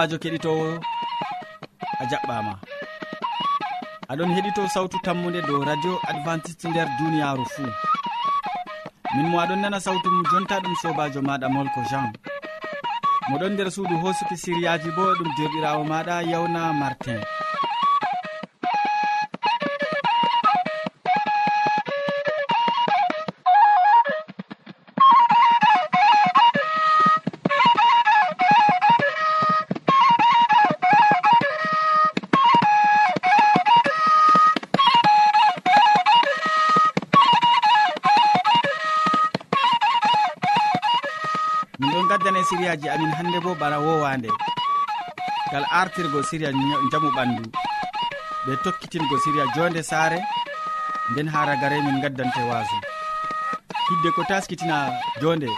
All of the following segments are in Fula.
sobajo keɗitowo a jaɓɓama. Aɗon heɗito sawtu tammude dow radio adventiste nder duniyaru fuu. Min mo aɗon nana sawtu mum jonta ɗum sobajo maɗa molko jean. Moɗon nder suudu hosuki siriyaji bo ɗum derɗirawo maɗa yawna martin. siriyaji amin hannde bo bana wowande. Gal artirgo siriya jamu ɓandu. Ɓe tokkitingo siriya jonde saare nden haragare min gaddante waso hidde ko taskitina jonde.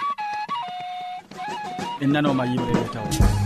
En nanoma yimɓe ɓe tawa.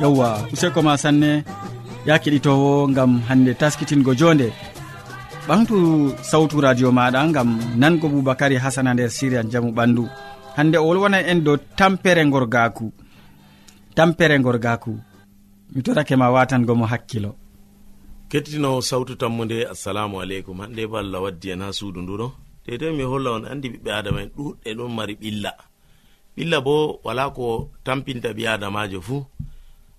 yewwa useko ma sanne ya keɗitowo gam hande taskitingo jonde. Ɓamtu sawtu radio maɗa gam nango boubacary hasana nder siria jaamu ɓandu. Hande o wolwona en dow tampere gorgaku tampere gorgaku mi torake ma watangomo hakkilo. Kettinowo sawtu tammude assalamu aleykum. Hande bo allah waddi en ha suudu nduɗo dedei mi holla on andi ɓiɓɓe adama en ɗuɗɗe ɗon mari ɓilla. Ɓilla bo wala ko tampinta ɓi adamajo fuu.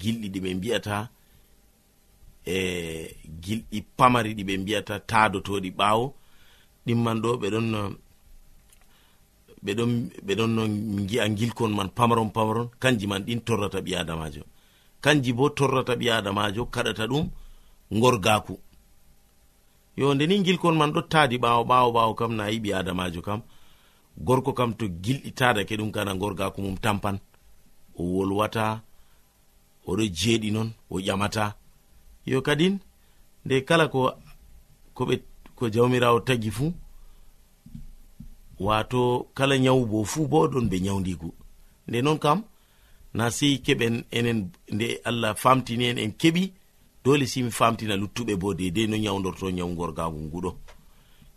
gilɗi ɗi ɓe mbiyata e gilɗi pamari ɗi ɓe mbiyata taadotoɗi ɓaawo. Ɗimman ɗo ɓeɗon ɓeɗon ɓeɗon no gi'a gilkon man pamaron pamaron. Kanji man ɗin torrata ɓi adamajo kanji bo torrata ɓi adamajo kaɗata ɗum gorgaku yo nde ni gilkon man ɗo taadi ɓaawo ɓaawo ɓaawo kam na yiɓi adamajo kam. Gorko kam to gilɗi tadake ɗum kana gorgaku mum tampan. O wolwata oɗo jeeɗi non o ƴamata. Yo kadin nde kala ko koɓe ko jawmirawo tagi fuu wato kala nyawu bo fuu bo ɗon be nyawdigu nde non kam na sei keɓen enen nde allah famtini en en keɓi dole simi famtina luttuɓe bo dedei no nyawdorto nyawgorgagu nguɗo.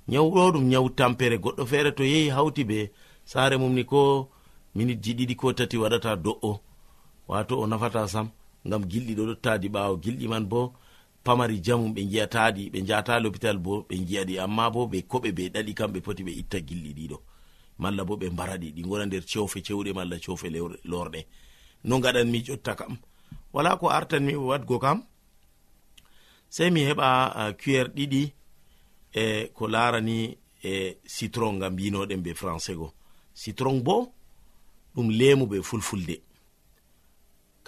Nyawɗo ɗum nyawu tampere goɗɗo feere to yehi hawti be saare mum ni ko minitji ɗiɗi ko tati waɗata do'o. Wato o nafata sam. ngam gilɗi ɗo dottaadi ɓawo. Gilɗi man bo pamari jamum ɓe giyataɗi ɓe jata l'hôpital bo ɓe giyaɗi amma bo ɓe koɓe ɓe ɗaɗi kamɓe poti ɓe itta gilɗi ɗiɗo malla bo ɓe mbaraɗi ɗi gona nder cewfe cewɗe malla cewfe lorɗe. No gaɗanmi ƴotta kam. Wala ko artanmi wadgo kam sei mi heɓa cuer ɗiɗi e ko larani e citron gam mbinoɗen be français go. Citron bo ɗum lemu ɓe fulfulde.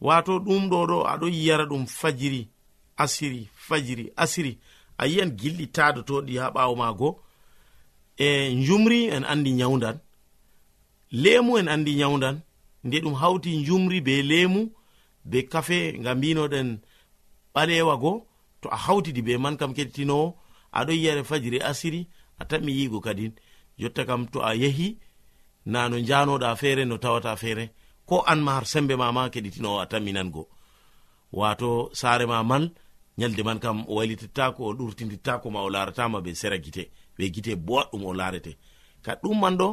wato ɗum ɗo ɗo aɗo yiyara ɗum fajiri asiri fajiri asiri. A yiyan gilɗi tadotoɗi ha ɓawo maago. E jumri en andi nyawdan lemu en andi nyawdan nde ɗum hawti jumri be lemu be kafe nga mbinoɗen ɓalewa go to a hawtidi be man kam kettinowo aɗo yiyare fajiri asiri a tanmi yigo kadin. Jotta kam to a yehi na no njanoɗa feere no tawata feere. ko an ma har sembe mama ma keɗitinowo a tamminango wato saare ma man nyalde man kam o wailitittako o ɗurtidittako ma o laratama be sera gite be gite boɗɗum o larete ka ɗum man ɗo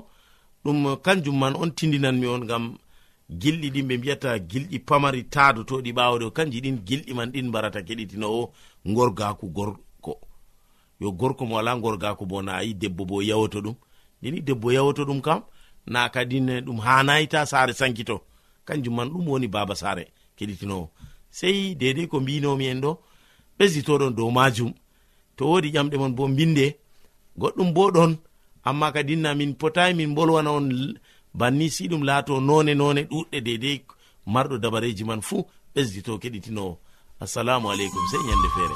ɗum kanjum man on tindinanmi on gam gilɗi ɗin ɓe mbiyata gilɗi pamari taadotoɗi ɓawde o kanji ɗin gilɗi man ɗin mbarata keɗitinowo gorgaku gorko. Yo gorko mo wala gorgako bo na ayi debbo bo yawoto ɗum. Ndeni debbo yawoto ɗum kam na kadine ɗum hanayita sare sankito. Kanjum man ɗum woni baba sare keɗitinowo. Sei dedei ko mbinomi en ɗo ɓesditoɗon dow majum. To wodi ƴamɗe mon bo mbinde goɗɗum bo ɗon amma kadinna min potayi min bolwana on banni si ɗum laato none none ɗuɗɗe dedei marɗo dabareji man fuu ɓesdito keɗitinowo. Assalamu aleykum sei ñande feere.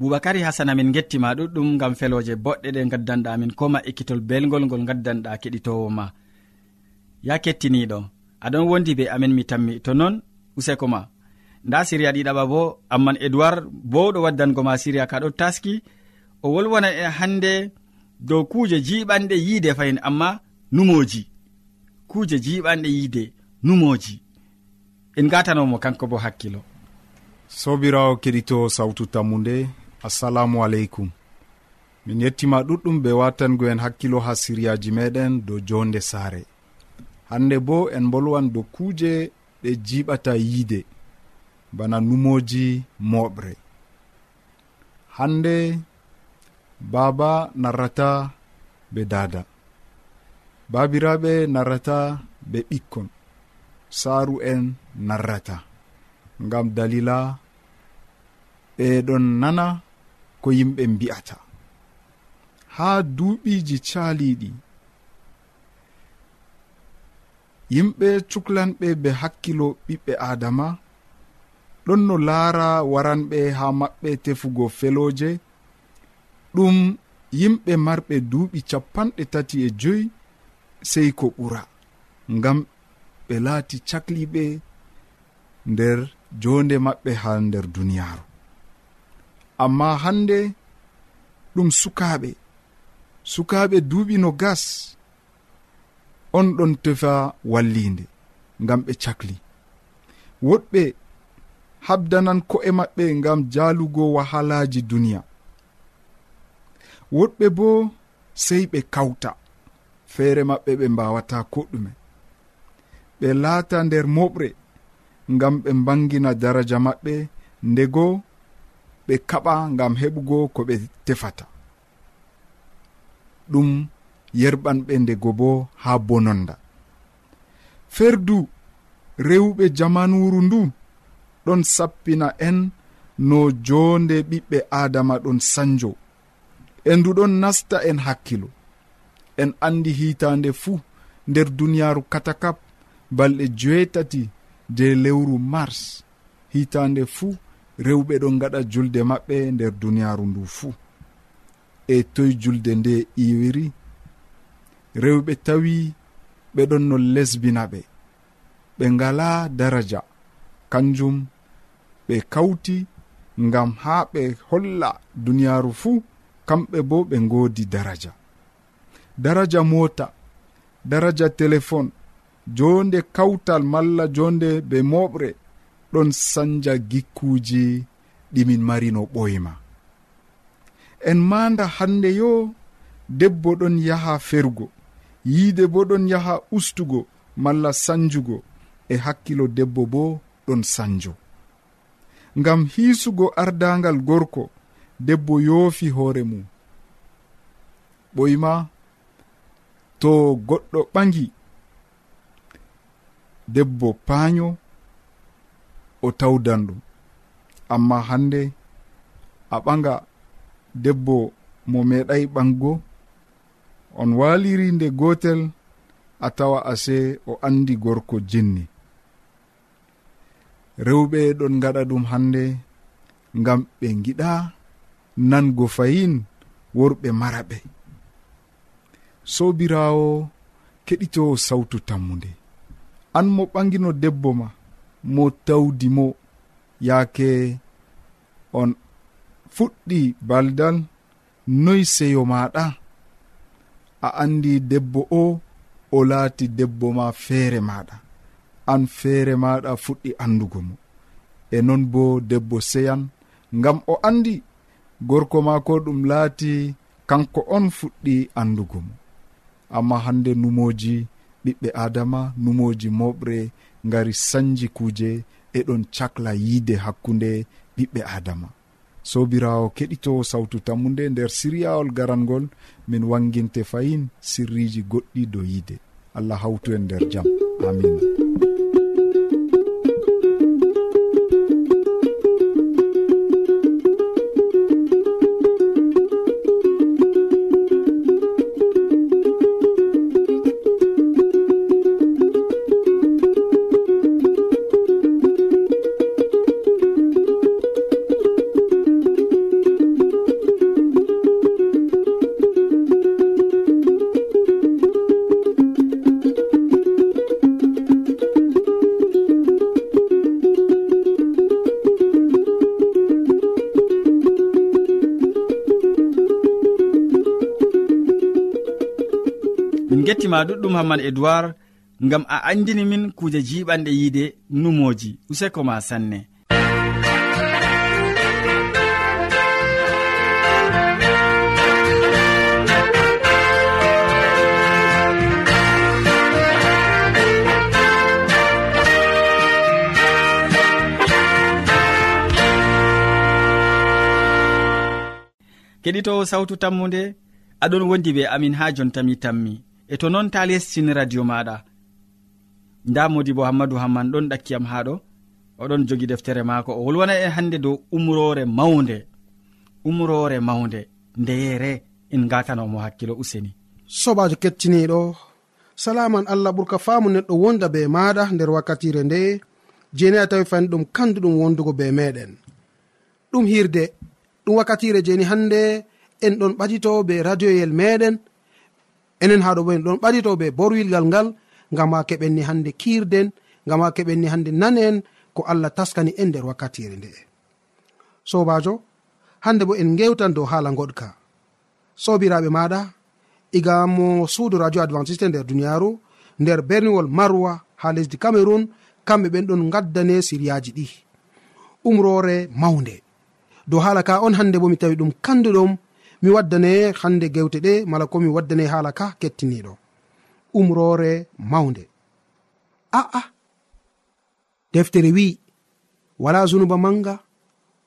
boubacary hasana min gettima ɗuɗɗum gam feloje boɗɗe ɗe gaddanɗa min koma ekkitol belgol ngol gaddanɗa keɗitowo ma. Ya kettiniɗo aɗon wondi be amin mi tammi to noon useko ma. Nda siriya ɗiɗaɓa bo amman edoird bowɗo waddango ma siriya kaɗo taski. O wolwona e hande dow kuje jiɓanɗe yiide fayin amma numoji. Kuje jiɓanɗe yiide numoji. En gatanomo kanko bo hakkilo. Sobirawo keɗito sawtu tammu nde assalamu aleykum min yettima ɗuɗɗum be watango en hakkilo ha siryaji meɗen dow jonde saare. Hande bo en bolwan dow kuuje ɗe jiɓata yiide bana numoji moɓre. Hande baaba narrata be dada. Babiraɓe narrata be ɓikkon. Saaru en narrata. Ngam dalila ɓeɗon nana ko yimɓe mbi'ata. Ha duuɓiji caaliɗi yimɓe cuklanɓe be hakkilo ɓiɓɓe adama ɗon no laara waranɓe ha maɓɓe tefugo felooje ɗum yimɓe marɓe duuɓi capanɗe tati e joyi sey ko ɓura ngam ɓe laati cakliɓe nder jonde maɓɓe ha nder duniyaaru. amma hande ɗum sukaɓe sukaɓe duuɓi no gas. On ɗon tefa wallinde ngam ɓe cakli. Woɗɓe habdanan ko'e maɓɓe ngam jalugo wahalaji duniya. Woɗɓe bo sey ɓe kawta. Feere maɓɓe ɓe mbawata ko ɗume ɓe laata nder moɓre ngam ɓe mbangina daraja maɓɓe ndego ɓe kaɓa gam heɓugo ko ɓe tefata. Ɗum yerɓanɓe ndego bo ha bononda. Ferdu rewɓe jamanuru ndu ɗon sappina en no jonde ɓiɓɓe adama ɗon sanjo. En nduɗon nasta en hakkilo. En andi hitande fuu nder duniyaru katakap balɗe joetati je lewru mars. Hitande fuu rewɓe ɗon gaɗa julde maɓɓe nder duniyaaru ndu fuu e toye julde nde iwiri rewɓe tawi ɓe ɗon no lesbina ɓe. Ɓe ngala daraja kanjum ɓe kawti ngam haa ɓe holla duniyaaru fuu kamɓe bo ɓe ngoodi daraja. Daraja moota daraja téléphone jonde kawtal malla jonde be moɓre ɗon sanja gikkuji ɗimin marino ɓoyma. En manda hande yo debbo ɗon yaha fergo yiide bo ɗon yaha ustugo malla sanjugo e hakkilo debbo bo ɗon sanjo. Ngam hiisugo ardangal gorko debbo yoofi hoore mum. Ɓoyma to goɗɗo ɓagi debbo paaño o tawdan ɗum. Amma hande a ɓaga debbo mo meeɗay ɓango on waliri nde gotel a tawa ase o andi gorko jinni. Rewɓe ɗon gaɗa ɗum hande ngam ɓe giɗa nango fayin worɓe mara ɓe sobirawo keɗito sawtu tammude an mo ɓangino debbo ma mo tawdi mo. Yaake on fuɗɗi baldal noy seyo maɗa a andi debbo o o laati debbo ma feere maɗa an feere maɗa fuɗɗi andugo mo. E non bo debbo seyan ngam o andi gorko mako ɗum laati kanko on fuɗɗi andugo mo. Amma hande numoji ɓiɓɓe adama numoji moɓre gari sanji kuuje eɗon cakla yiide hakkunde ɓiɓɓe adama. Sobirawo keɗito sawtu tammu nde nder siriyawol garangol min wanginte fayin sirriji goɗɗi do yiide. Allah hawtu en nder jaam amina ma ɗuɗɗum hamman edoird ngam a andini min kuje jiɓanɗe yiide numoji. Useko ma sanne. Keɗitowo sawtu tammude aɗon wondi be amin ha jontami tammi. e to noon ta lestini radio maɗa. Nda modi bo hammadou hamman ɗon ɗakkiyam haɗo oɗon jogi deftere maako. O wolwana en hannde dow umrore mawnde. Umrore mawnde. Ndeyere en gatanomo hakkilo useni. Sobajo kettiniɗo. Salaman allah ɓurka faamu neɗɗo wonda be maɗa nder wakkatire nde. Jeni a tawi fani ɗum kanduɗum wondugo be meɗen. Ɗum hirde. Ɗum wakkatire jeni hannde. En ɗon ɓadito be radioyel meɗen. enen haɗo bo en ɗon ɓaɗito ɓaditoɓe borwilgal ngal ngam ha keɓenni hande kiirden ngam ha keɓenni hande nane en ko allah taskani en nder wakkatire nde. Sobajo hande bo en gewtan dow haala goɗka sobiraɓe maɗa igamo suudu radio adventiste nder duniyaru nder berniwol marwa ha lesdi cameron kamɓe ɓen ɗon gaddane siriyaji ɗi. Umrore mawnde. Dow haala ka on hande bo mi tawi ɗum kanduɗum mi waddane hande gewte ɗe mala komi waddane haala ka kettiniɗo umrore mawnde. Aa deftere wi wala zunuba manga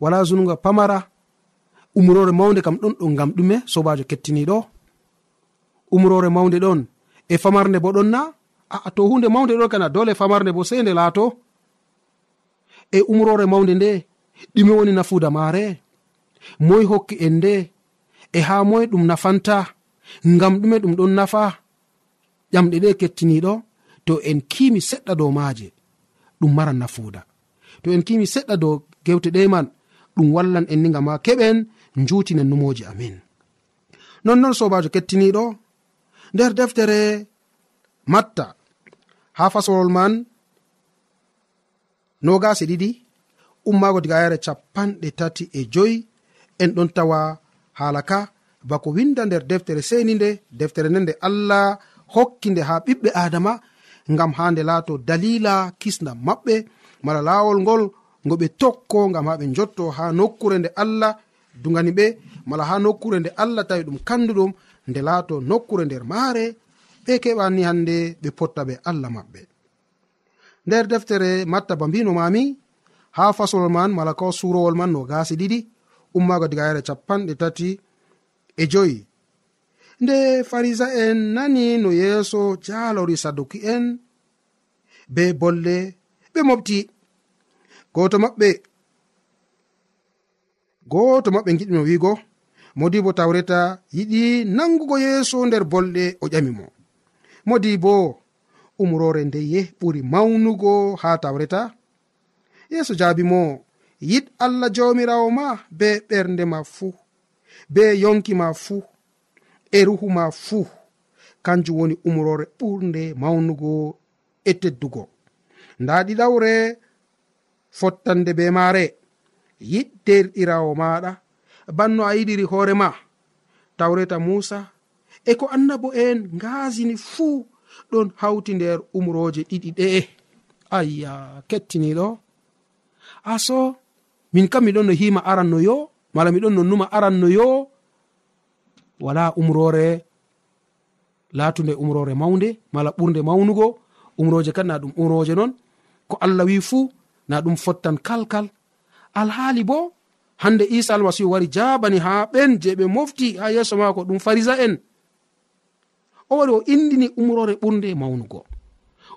wala zunuba pamara. Umrore mawnde kam ɗon ɗo ngam ɗume sobajo kettiniɗo umrore mawnde ɗon e famarde bo ɗon na aa ah, to hunde mawnde ɗon kana dole famarde bo sei nde laato. E umrore mawnde nde ɗume woni nafuda maare. Moy hokki en nde e ha moye ɗum nafanta ngam ɗume ɗum ɗon nafa ƴamɗe ɗe kettiniɗo to en kimi seɗɗa dow maaje ɗum mara nafuuda. To en kimi seɗɗa dow gewte ɗe man ɗum wallan en ni gam ha keɓen jutinen numoji amin. Nonnon sobajo kettiniɗo nder deftere matta ha fasolol man nogasi ɗiɗi ummago diga yare capanɗe tati e joyi en ɗon tawa haala ka bako winda nder deftere seni nde deftere nde nde allah hokki nde ha ɓiɓɓe adama ngam ha nde laato dalila kisnam maɓɓe mala laawol ngol ngo ɓe tokko ngam ha ɓe jotto ha nokkure nde allah dugani ɓe mala ha nokkure nde allah tawi ɗum kanduɗum nde laato nokkure nder maare ɓe keɓani hande ɓe potta ɓe allah maɓɓe. Nder deftere matta ba mbino mami ha fasolol man mala ko surowol man no gasi ɗiɗi ummaago diga yare capanɗe tati e joyi. Nde farisa en nani no yeeso jalori saduki en be bolle ɓe mofti goto maɓɓe goto maɓɓe giɗimo wiigo modibo tawreta yiɗi nangugo yeeso nder bolɗe o ƴami mo. Modi bo umrore ndeye ɓuri mawnugo ha tawreta. Yeeso jaabi mo yiɗ allah jawmirawo ma be ɓernde ma fuu be yonki ma fuu e ruhu ma fuu kanjum woni umrore ɓurde mawnugo e teddugo. Nda ɗiɗawre fottande be maare. Yiɗ derɗirawo maɗa. Banno a yiɗiri hoorema tawreta musa e ko annabo en ngaasini fuu ɗon hawti nder umroje ɗiɗi ɗe'e ayya kettiniɗo. Aso min kam miɗon no hima aranno yo mala miɗon no numa aranno yo wala umrore latunde umrore mawde mala ɓurde mawnugo umroje kadi na ɗum umroje non ko allah wi fuu na ɗum fottan kalkal. Alhaali bo hande isa almasihu wari jabani ha ɓen je ɓe mofti ha yeeso mako ɗum farisa en. O wari o indini umrore ɓurde mawnugo.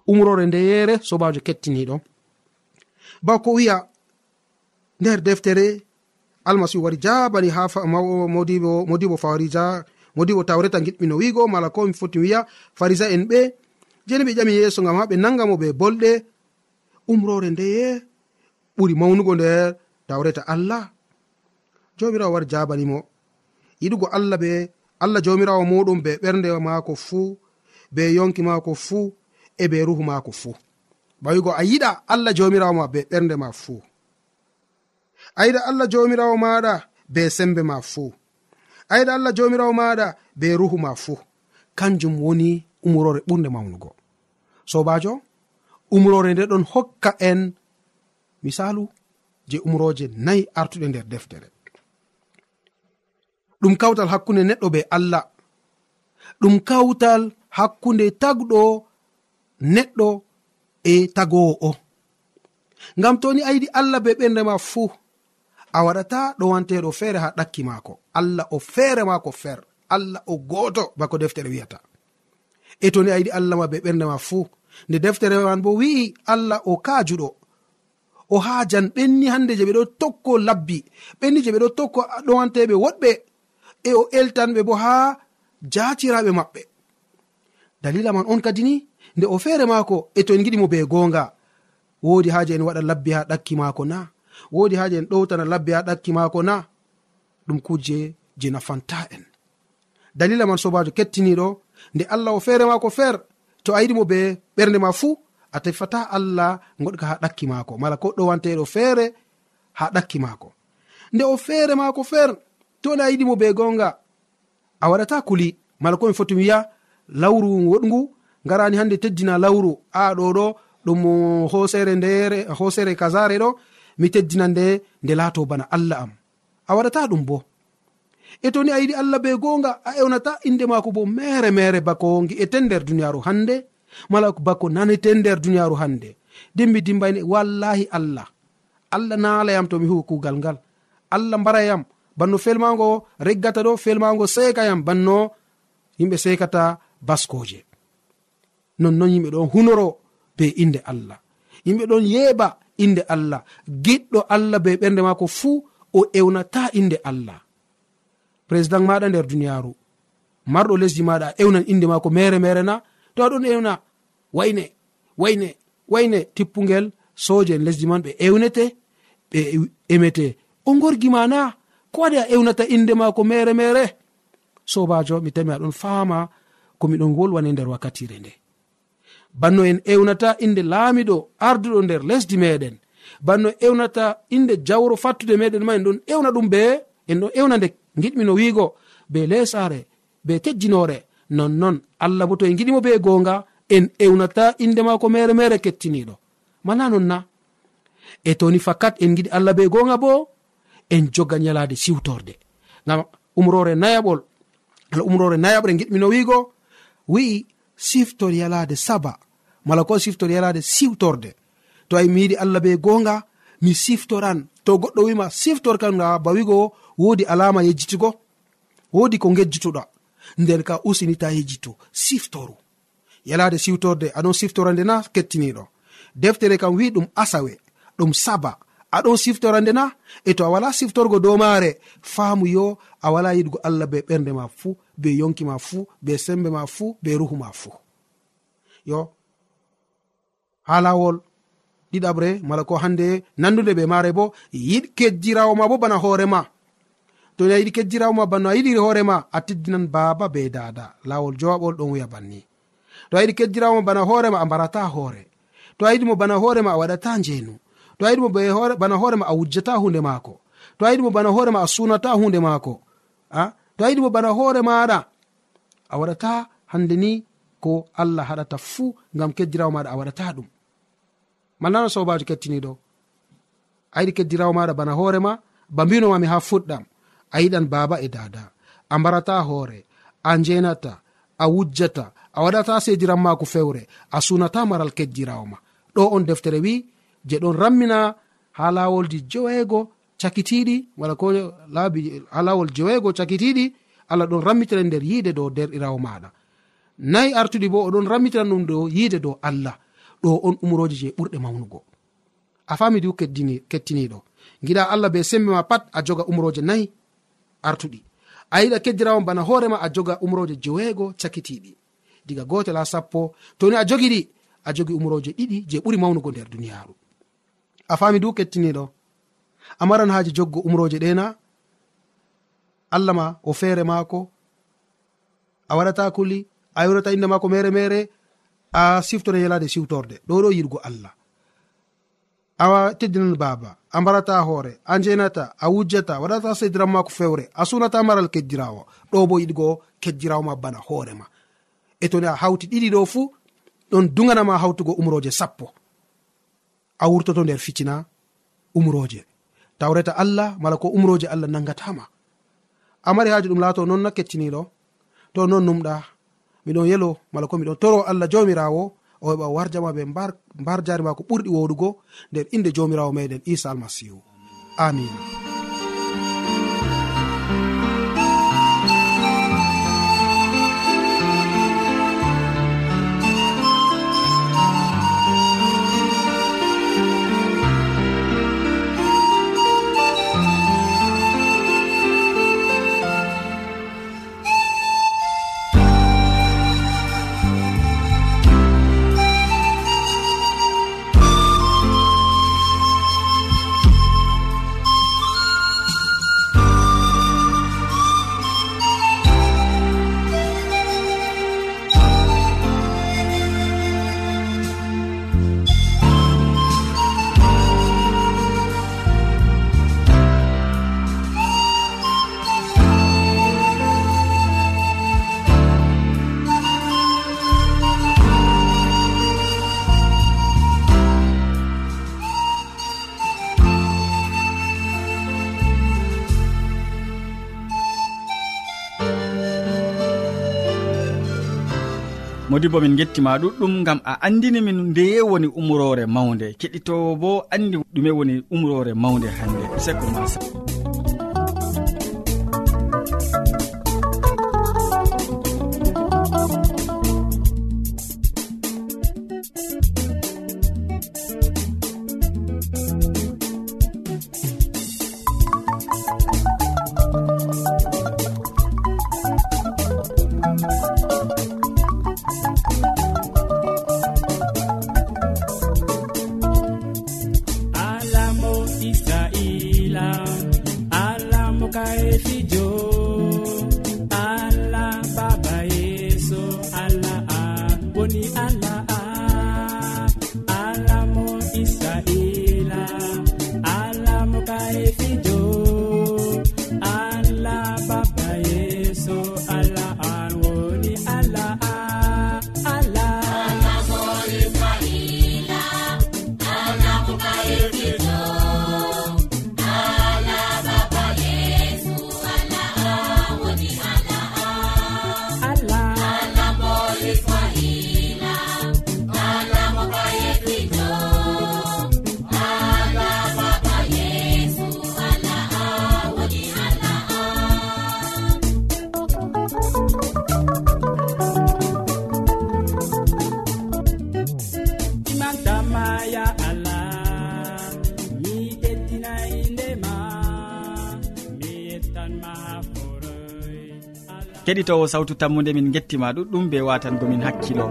Umrore ndeyere sobajo kettiniɗo bako wiya nder deftere almasihu wari jabani ha modibo modibo farisa modibo tawreta giɗmino wigo mala ko mi foti wiya farisa en ɓe jeni ɓe ƴami yeeso gam ha ɓe nangamo ɓe bolɗe umrore ndeye ɓuri mawnugo nder tawreta allah. Jomirawo wari jabanimo yiɗugo allah be allah jomirawo muɗum be ɓernde mako fuu be yonki mako fuu e be ruhu mako fuu. Bawigo a yiɗa allah jomirawo ma be ɓernde ma fuu. ayiɗa allah jomirawo maɗa be sembe ma fuu ayiɗa allah jomirawo maɗa be ruhu ma fuu kanjum woni umrore ɓurde mawnugo. Sobajo umrore nde ɗon hokka en misalu je umroje nayi artuɗe nder deftere. Ɗum kawtal hakkunde neɗɗo be allah. Ɗum kawtal hakkunde tagɗo neɗɗo e tagowo o ngam toni ayiɗi allah be ɓerdema fuu a waɗata ɗowanteɗo feere ha ɗakki maako. Allah o feere maako fer. Allah o gooto bako deftere wi'ata e to ni a yiɗi allah ma be ɓernde ma fuu. Nde deftere man bo wi'i allah o kaajuɗo. O haajan ɓenni hannde je ɓe ɗo tokko labbi. Ɓenni je ɓe ɗo tokko ɗowanteɓe woɗɓe. E o eltanɓe bo haa jaatiraɓe maɓɓe. Dalila man on kadi ni nde o feere maako e to en giɗimo be goonga. Woodi haaje en waɗa labbi ha ɗakki maako na. wodi haaji en ɗowtana labbe ha ɗakki maako na ɗum kuje je nafanta en. Dalila man sobajo kettiniɗo nde allah o feere maako feer to a yiɗimo be ɓernde ma fuu a tefata allah goɗka ha ɗakki maako mala ko ɗowanteɗo feere ha ɗakki maako. Nde o feere maako feer to nde a yiɗimo be gonga a waɗata kuli mala komi foti wiya lawru woɗgu ngarani hande teddina lawru a ɗo ɗo ɗum hosere ndere hosere kasare ɗo mi teddina nde nde laato bana allah am. A waɗata ɗum bo. E to ni a yiɗi allah be goonga a ewnata inde maako bo mere mere bako gi'ete nder duniyaaru hannde mala bako nanete nder duniyaaru hannde. Dimmi dimbayne wallahi allah. Allah naalayam to mi huwa kugal ngal. Allah mbarayam. Banno felmago reggata ɗo felmago seekayam. Banno yimɓe seekata baskoje nonnon yimɓe ɗon hunoro be inde allah. Yimɓe ɗon yeɓa inde allah. Giɗɗo allah be ɓernde maako fuu o ewnata inde allah. Président maɗa nder duniyaru marɗo lesdi maɗa a ewnan inde maako mere mere na. To aɗon ewna wayne wayne wayne tippugel soje en lesdi man ɓe ewnete ɓe emete. O gorgima na ko waɗi a ewnata inde maako mere mere? Sobajo mi tami aɗon fama komiɗon wolwane nder wakkatire nde. banno en ewnata inde laamiɗo arduɗo nder lesdi meɗen. Banno ewnata inde jawro fattude meɗen ma en ɗon ewna ɗum be en ɗon ewna nde giɗmino wiigo be lesare be tejjinore. Nonnon allah bo to en giɗimo be gonga en ewnata inde mako mere mere kettiniɗo mala non na e toni fakat en giɗi allah be gonga bo en joga nyalade siwtorde gam umrore nayaɓol ala umrore nayaɓre giɗmino wiigo wi'i siftor yalade saba. mala ko siftori yalade siwtorde to ay mi yiɗi allah be gonga mi siftoran. To goɗɗo wima siftorkan ga ba wigo wodi alama yejjitugo wodi ko gejjituɗa nden ka usinita yejjitu siftoru. Yalade siwtorde aɗon siftora nde na kettiniɗo. Deftere kam wi ɗum asawe ɗum saba. Aɗon siftora nde na e to a wala siftorgo dow maare faamu yo a wala yiɗgo allah be ɓernde ma fuu be yonki ma fuu be sembe ma fuu be ruhu ma fuu. Yo ha lawol. Ɗiɗaɓre mala ko hande nandude ɓe maare bo yiɗ kejjirawo ma bo bana hoorema to a yiɗi kejjirawo ma bana a yiɗiri hoorema a teddinan baaba be dada. Lawol jowaɓol ɗon wiya banni. To a yiɗi kejjirawo ma bana hoorema a mbarata hoore. To a yiɗimo bana hoorema a waɗata njeenu. To a yiɗimo bana hoorema a wujjata hunde maako. To a yiɗimo bana hoorema a sunata hunde maako. A? To a yiɗimo bana hoore maɗa a waɗata hande ni ko allah haɗata fuu ngam kejjirawo maɗa a waɗata ɗum. malnano sobajo kettiniɗo. A yiɗi keddirawo maɗa bana hoorema ba mbinomami ha fuɗɗam. A yiɗan baaba e dada. A mbarata hoore a njenata a wujjata a waɗata sediran mako fewre a sunata maral keddirawo ma. Ɗo on deftere wi je ɗon rammina ha lawolji jeweego cakitiɗi wala ko laabi ha lawol jeweego cakitiɗi allah ɗon rammitira nder yiide dow derɗirawo maɗa. Nayi artuɗi bo oɗon rammitiran ɗum dow yiide dow allah. ɗo on umroji je ɓurɗe mawnugo. A fami du kettiniɗo. Giɗa allah be sembe ma pat a joga umroje nayi artuɗi. A yiɗa keddirawon bana hoorema a joga umroje joweego cakitiɗi diga gotel ha sappo toni a jogiɗi a jogi umroje ɗiɗi je ɓuri mawnugo nder duniyaru a fami du kettiniɗo a maran haji joggo umroje ɗena allah ma o feere maako a waɗata kuli a yorata inde maako mere mere a siftore yalade siwtorde. Ɗo ɗo yiɗgo allah. Awa teddinan baaba a mbarata hoore a njenata a wujjata waɗata sediran mako fewre a sunata maral keddirawo. Ɗo bo yiɗgo keddirawo ma bana hoorema e toni a hawti ɗiɗi ɗo fuu ɗon duganama hawtugo umroje sappo. A wurtoto nder fitina umroje. Tawreta allah mala ko umroje allah nangatama amari mari haaji ɗum laato noon na kettiniɗo to non numɗa miɗon yelo mala ko miɗon toro allah jamirawo o heɓa warjama ɓe mbar jari ma ko ɓurɗi woɗugo nder inde jomirawo meɗen isa almasihu. Amina modi bo min gettima ɗuɗɗum gam a andini min ndeye woni umrore mawde keɗitowo bo andi ɗume woni umrore mawde hande sekko masa. yo keɗitowo sawtu tammude min gettima ɗuɗɗum be watangomin hakkilo.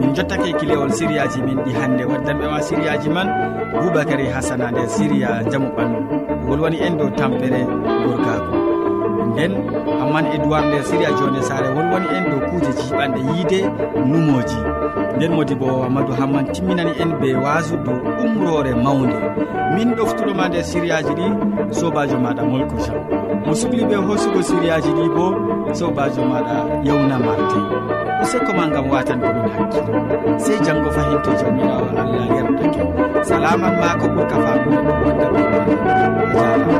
Min jottake kilewol siriyaji min ɗi hande waddanɓe ma siriyaji man boubacary hasana nder siriya jaamu ɓandu. Wolwani en dow tampere gorgako nden amman edoird nder siriya jonde sare wolwani en dow kuuje jiɓanɗe yiide numoji. Nden modi bo amadou hamman timminani en be wasu dow umrore mawde min ɗoftuɗoma nder siriyaji ɗi sobajo maɗa molko jam mo sukli ɓe hosugo siriyaji ɗi bo sobajo maɗa yewna marti useko ma gam watan komin ɗum sey janggo fahinto jamirawo allah yerdake salaman ma ko ɓurka famuɗe ɗum wonda ɓe a jarama